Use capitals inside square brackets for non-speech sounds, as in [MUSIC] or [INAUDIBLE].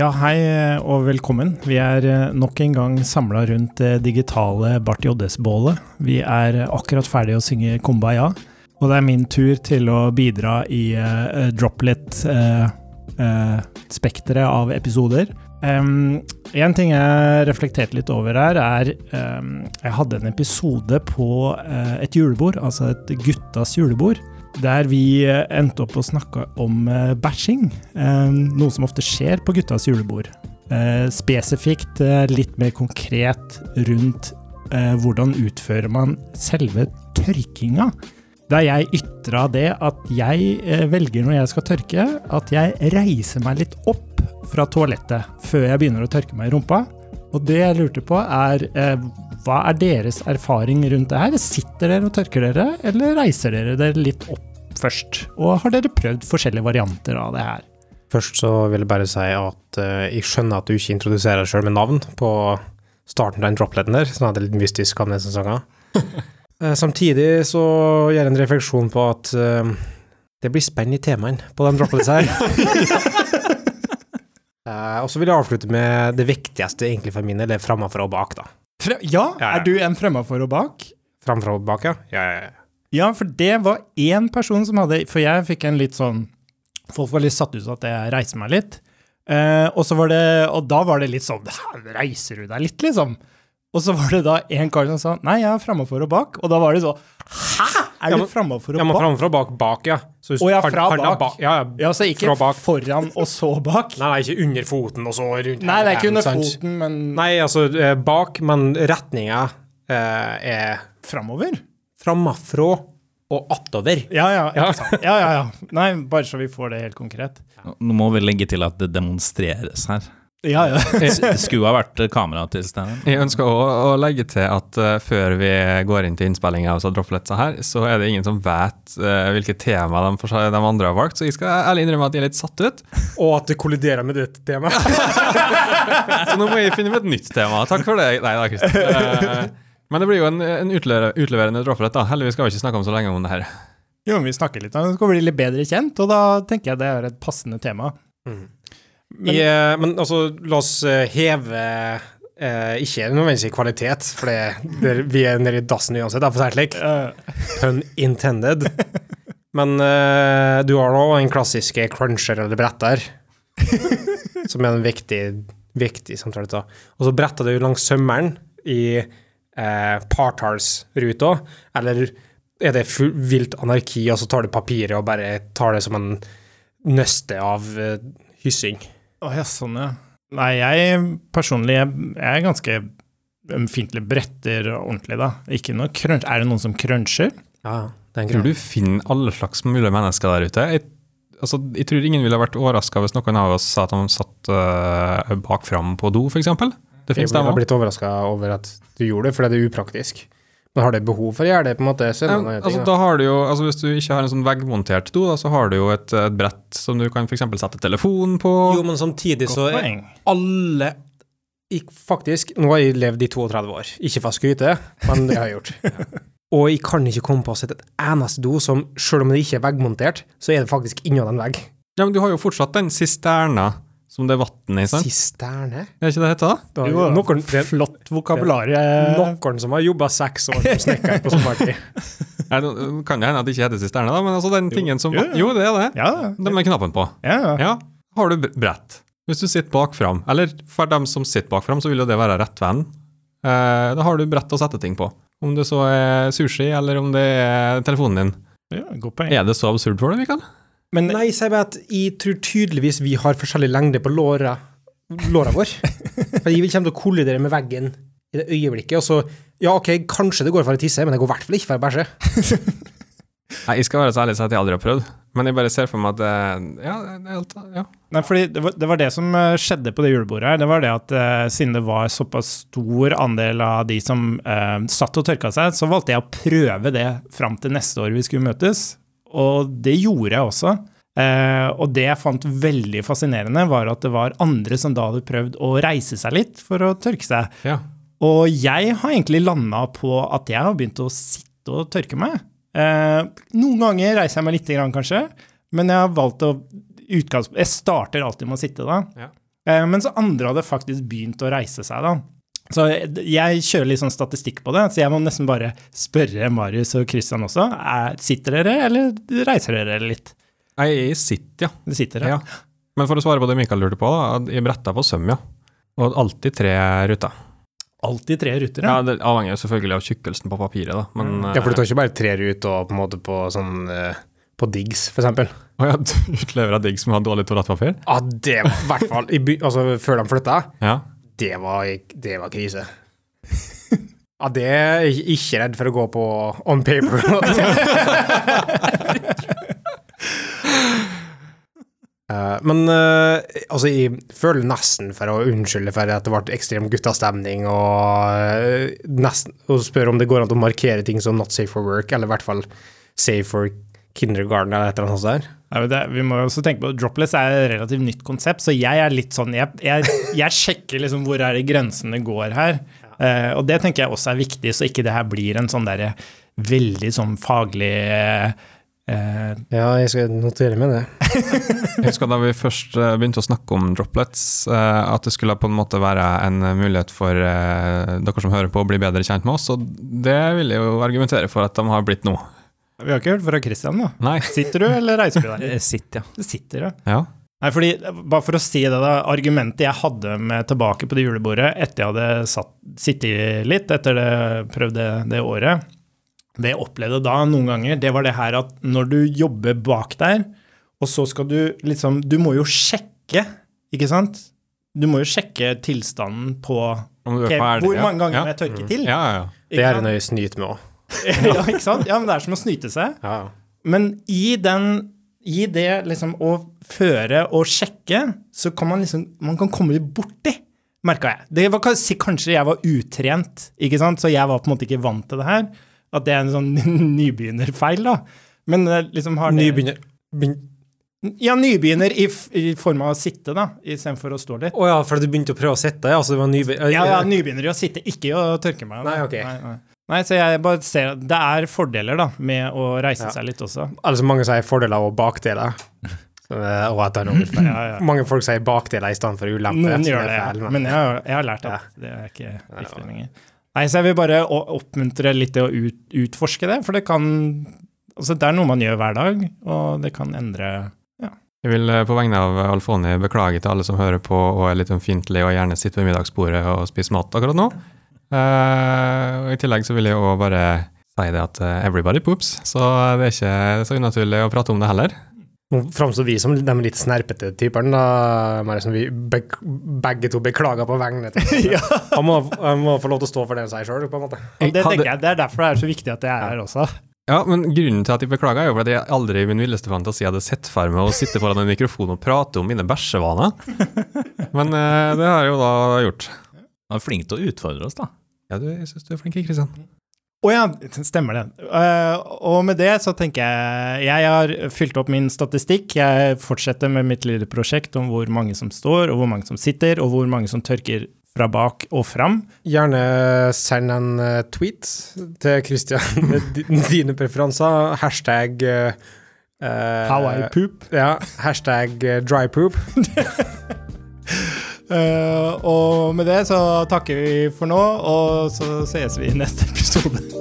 Ja, hei og velkommen. Vi er eh, nok en gang samla rundt det digitale Barth Joddes-bålet. Vi er akkurat ferdig å synge Kumbaya, og det er min tur til å bidra i uh, droplet-spekteret uh, uh, av episoder. Um, en ting jeg reflekterte litt over her, er um, Jeg hadde en episode på et julebord, altså et guttas julebord, der vi uh, endte opp å snakke om uh, bæsjing. Um, noe som ofte skjer på guttas julebord. spesifikt litt mer konkret rundt hvordan utfører man selve tørkinga. Der jeg ytra det at jeg velger når jeg skal tørke, at jeg reiser meg litt opp fra toalettet før jeg begynner å tørke meg i rumpa. Og det jeg lurte på, er eh, hva er deres erfaring rundt det her? Sitter dere og tørker dere, eller reiser dere dere litt opp først? Og har dere prøvd forskjellige varianter av det her? Først så vil jeg bare si at uh, jeg skjønner at du ikke introduserer deg sjøl med navn på starten av den dropleten der, sånn at det er litt mystisk av den sesongen. uh, [LAUGHS] samtidig så gjør jeg en refleksjon på at uh, det blir spenn i temaene på de droplets her. Uh, [LAUGHS] og så vil jeg avslutte med det viktigste egentlig for min del, er framfor og bak, da. Fre ja, ja, er du en fremafor og bak? Framfor og bak, ja. Ja, ja, ja. for det var én person som hadde For jeg fikk en litt sånn Folk var litt satt ut av at jeg reiser meg litt. Eh, og, så var det, og da var det litt sånn Reiser du deg litt, liksom? Og så var det da en kar som sa nei, jeg er framafor og bak. Og da var det sånn Hæ?! Er du framafor og bak? Ja, men framfor og bak, bak, ja. Så og ja, fra bak. bak. Ja, ja, ja, så ikke foran og så bak? Nei, nei, ikke under foten og så rundt. Nei, det er ikke under sant? foten, men Nei, altså eh, bak, men retninga eh, er Framover? Framafrå og attover. Ja ja, ja, ja, ja. Nei, bare så vi får det helt konkret. Nå må vi legge til at det demonstreres her. Ja, ja. [LAUGHS] [LAUGHS] skulle ha vært kamera til stede. Jeg ønsker å, å legge til at uh, før vi går inn til innspillinga av Droppletsa her, så er det ingen som vet uh, hvilket tema de, de, andre har valgt, så jeg skal ærlig innrømme at jeg er litt satt ut. [LAUGHS] Og at det kolliderer med ditt tema. så nå må jeg finne med et nytt tema. Takk for det. Nei da, Kristian. Uh, men det blir jo en, en utleverende droplet, da. Heldigvis skal vi ikke snakke om så lenge om det her. Jo, men vi snakker litt, det skal bli litt bedre kjent, og da tenker jeg det er et passende tema. Mm. Men, I, eh, men altså, la oss eh, heve eh, Ikke nødvendigvis i kvalitet, for det, det, vi er nede i dassen uansett, for å si slik. Pun intended. Men eh, du har nå en klassiske cruncher eller bretter, som er en viktig, viktig samtale. Og så bretter du langs sømmeren i eh, partals-ruta, eller er det vilt anarki, og så tar du papiret og bare tar det som en nøste av uh, hyssing? Å oh, ja, sånn, ja. Nei, jeg personlig jeg, jeg er ganske ømfintlig bretter ordentlig, da. Ikke noe crunch. Er det noen som cruncher? Ja, det er en Tror du finner alle slags mulige mennesker der ute? Jeg, altså, jeg tror ingen ville vært overraska hvis noen av oss sa at de satt uh, bak fram på do, f.eks. Det finnes Jeg ville blitt overraska over at du gjorde det, fordi det er upraktisk. Men har det behov for å gjøre det? på en måte? Ja, altså, da har du jo, altså, hvis du ikke har en sånn veggmontert do, da, så har du jo et, et brett som du kan f.eks. sette telefonen på. Jo, men samtidig så er alle Faktisk, nå har jeg levd i 32 år. Ikke for å skryte, men det har jeg gjort. [LAUGHS] Og jeg kan ikke komme på å sette et eneste do som, selv om det ikke er veggmontert, så er det faktisk inni en vegg. Ja, men du har jo fortsatt den sisterna som det vannet i, seg? Sisterne? Er ikke det det heter? Det jo noen, det, flott vokabular. Noen som har jobba seks år som snekker på sommertid. [LAUGHS] Kan det hende at det ikke heter sisterne, da, men altså den tingen som Jo, jo det er det. Ja. Den med knappen på. Ja. ja. Har du brett? Hvis du sitter bakfram, eller for dem som sitter bakfram, så vil jo det være rettvenn. Eh, da har du brett å sette ting på. Om det så er sushi, eller om det er telefonen din. Ja, god poeng. Er det så absurd for deg, Mikael? Men Nei, sier bare at jeg tror tydeligvis vi har forskjellig lengde på låra, låra vår. [LAUGHS] For jeg kommer til å kollidere med veggen i det øyeblikket. Og så Ja, OK, kanskje det går for å tisse, men det går i hvert fall ikke for å bæsje. [LAUGHS] Nei, jeg skal være så ærlig si at jeg aldri har prøvd, men jeg bare ser for meg at det, ja, det, ja. Nei, fordi det var, det var, det som eh, skjedde på det julebordet her. Det var det at uh, siden det var såpass stor andel av de som uh, satt og tørka seg, så valgte jeg å prøve det fram til neste år vi skulle møtes. Og det gjorde jeg også. Uh, og det jeg fant veldig fascinerende, var at det var andre som da hadde prøvd å reise seg litt for å tørke seg. Ja. Og jeg har egentlig landa på at jeg har begynt å sitte og tørke meg. Uh, noen ganger reiser jeg meg lite grann, kanskje, men jeg har valgt å utgangs... Jeg starter alltid med å sitte, da. Ja. Uh, mens andre hadde faktisk begynt å reise seg, da. Så jeg kjører litt sånn statistikk på det, så jeg må nesten bare spørre Marius og Christian også. Er, sitter dere, eller reiser dere litt? Nei, Jeg sitter, ja. Det sitter ja. ja. Men for å svare på det Mikael lurte på, da. Jeg bretta på søm, ja. Og alltid tre ruter. Alltid tre ruter, Ja, ja. Det avhenger selvfølgelig av tjukkelsen på papiret, da. Men Ja, for du eh, tar ikke bare tre ruter og på en måte på sånn eh, på Diggs, eksempel. Å ja, [LAUGHS] du utleverer Diggs som har dårlig toalettpapir? Ja, det var i hvert fall i by, Altså, før de flytta, Ja. Det var, det var krise. [LAUGHS] Ja, det er jeg ikke redd for å gå på on paper. [LAUGHS] Eh, men uh, altså, jeg føler nesten for å unnskylde for at det ble ekstrem guttastemning, og, uh, nesten, og spør om det går an å markere ting som not safe for work, eller i hvert fall safe for kindergarten, eller et eller annet sånt der. Det, vi må også tenke på Dropless er et relativt nytt konsept, så jeg er litt sånn Jeg, jeg, jeg sjekker liksom hvor er det grensene går her. Uh, og det tenker jeg også er viktig, så ikke det her blir en sånn derre veldig sånn faglig uh, Ja, jeg skal notere med det. [LAUGHS] Jeg husker da vi først eh, begynte å snakke om droplets, uh, at det skulle på en måte være en mulighet for dere som hører på, å bli bedre kjent med oss, og det vil jeg jo argumentere for at de har blitt nå. Vi har ikke hørt fra Christian, da. Nei. Sitter du, eller reiser du deg? Eh, Sitt, ja. Du sitter, ja. Ja. Nei, fordi, bare for å si det, da. Argumentet jeg hadde med tilbake på det julebordet etter jeg hadde satt, sittet litt, etter det prøvde det året, det jeg opplevde da noen ganger, det var det her at når du jobber bak der, og så skal du liksom Du må jo sjekke, ikke sant? Du må jo sjekke tilstanden på Om du ok, ferdig, Hvor mange ganger ja. må jeg tørke til? Ja, ja, ja. Det er en det jeg med òg. [LAUGHS] ja, ikke sant? Ja, men det er som å snyte seg. Ja. Men i den i det liksom å føre og sjekke, så kan man liksom Man kan komme litt borti, merka jeg. Det var kanskje, kanskje jeg var utrent, ikke sant, så jeg var på en måte ikke vant til det her. At det er en sånn [LAUGHS] nybegynnerfeil, da. Men eh, liksom har det Nybegynner begyn- Ja, nybegynner i, i form av å sitte, da, istedenfor å stå litt. Å ja, for du begynte å prøve å sitte? Ja, så det var nybegynner... Ja, ja, nybegynner i å sitte, ikke i å tørke meg. da. Nei, ok. Nei, nei. Nei, så jeg bare ser at det er fordeler, da, med å reise Ja. seg litt også. Altså, mange sier fordeler og bakdeler. Eh, og at det er noe. Ja, ja. Mange folk sier bakdeler i stedet for ulemper. Noen gjør det, feil, men jeg, har- jeg har lært at Ja. det er ikke riktig lenger. Nei, så jeg vil bare oppmuntre litt til å ut, utforske det, for det kan Altså, det er noe man gjør hver dag, og det kan endre Jeg vil eh, på vegne av Alfoni beklage til alle som hører på og er litt ømfintlige og gjerne sitter ved middagsbordet og spiser mat akkurat nå. Eh, og I tillegg så vil jeg òg bare si det at eh, everybody poops, så det er ikke så unaturlig å prate om det heller. Nå framstår vi som de litt snerpete typene, da. Mer som vi beg begge to beklager på vegne til [LAUGHS] han, må, han må få lov til å stå for det han sier sjøl, på en måte. Og det, hadde- tenker jeg, det er derfor det er så viktig at jeg er her også. Ja, men grunnen til at jeg beklager, er jo fordi jeg aldri i min villeste fantasi hadde sett for meg å sitte foran en mikrofon og prate om mine bæsjevaner. [LAUGHS] Men eh, det har jeg jo da gjort. Du er flink til å utfordre oss, da. Ja, du, jeg syns du er flink, Kristian. Å ja, stemmer det. Uh, og med det så tenker jeg Jeg har fylt opp min statistikk. Jeg fortsetter med mitt lille prosjekt om hvor mange som står, og hvor mange som sitter, og hvor mange som tørker fra bak og fram. Gjerne send en eh, tweet til Christian [LAUGHS] med dine preferanser. Hashtag eh, eh, How I poop. Ja, hashtag dry poop. [LAUGHS] Eh, og med det så takker vi for nå, og så ses vi i neste episode.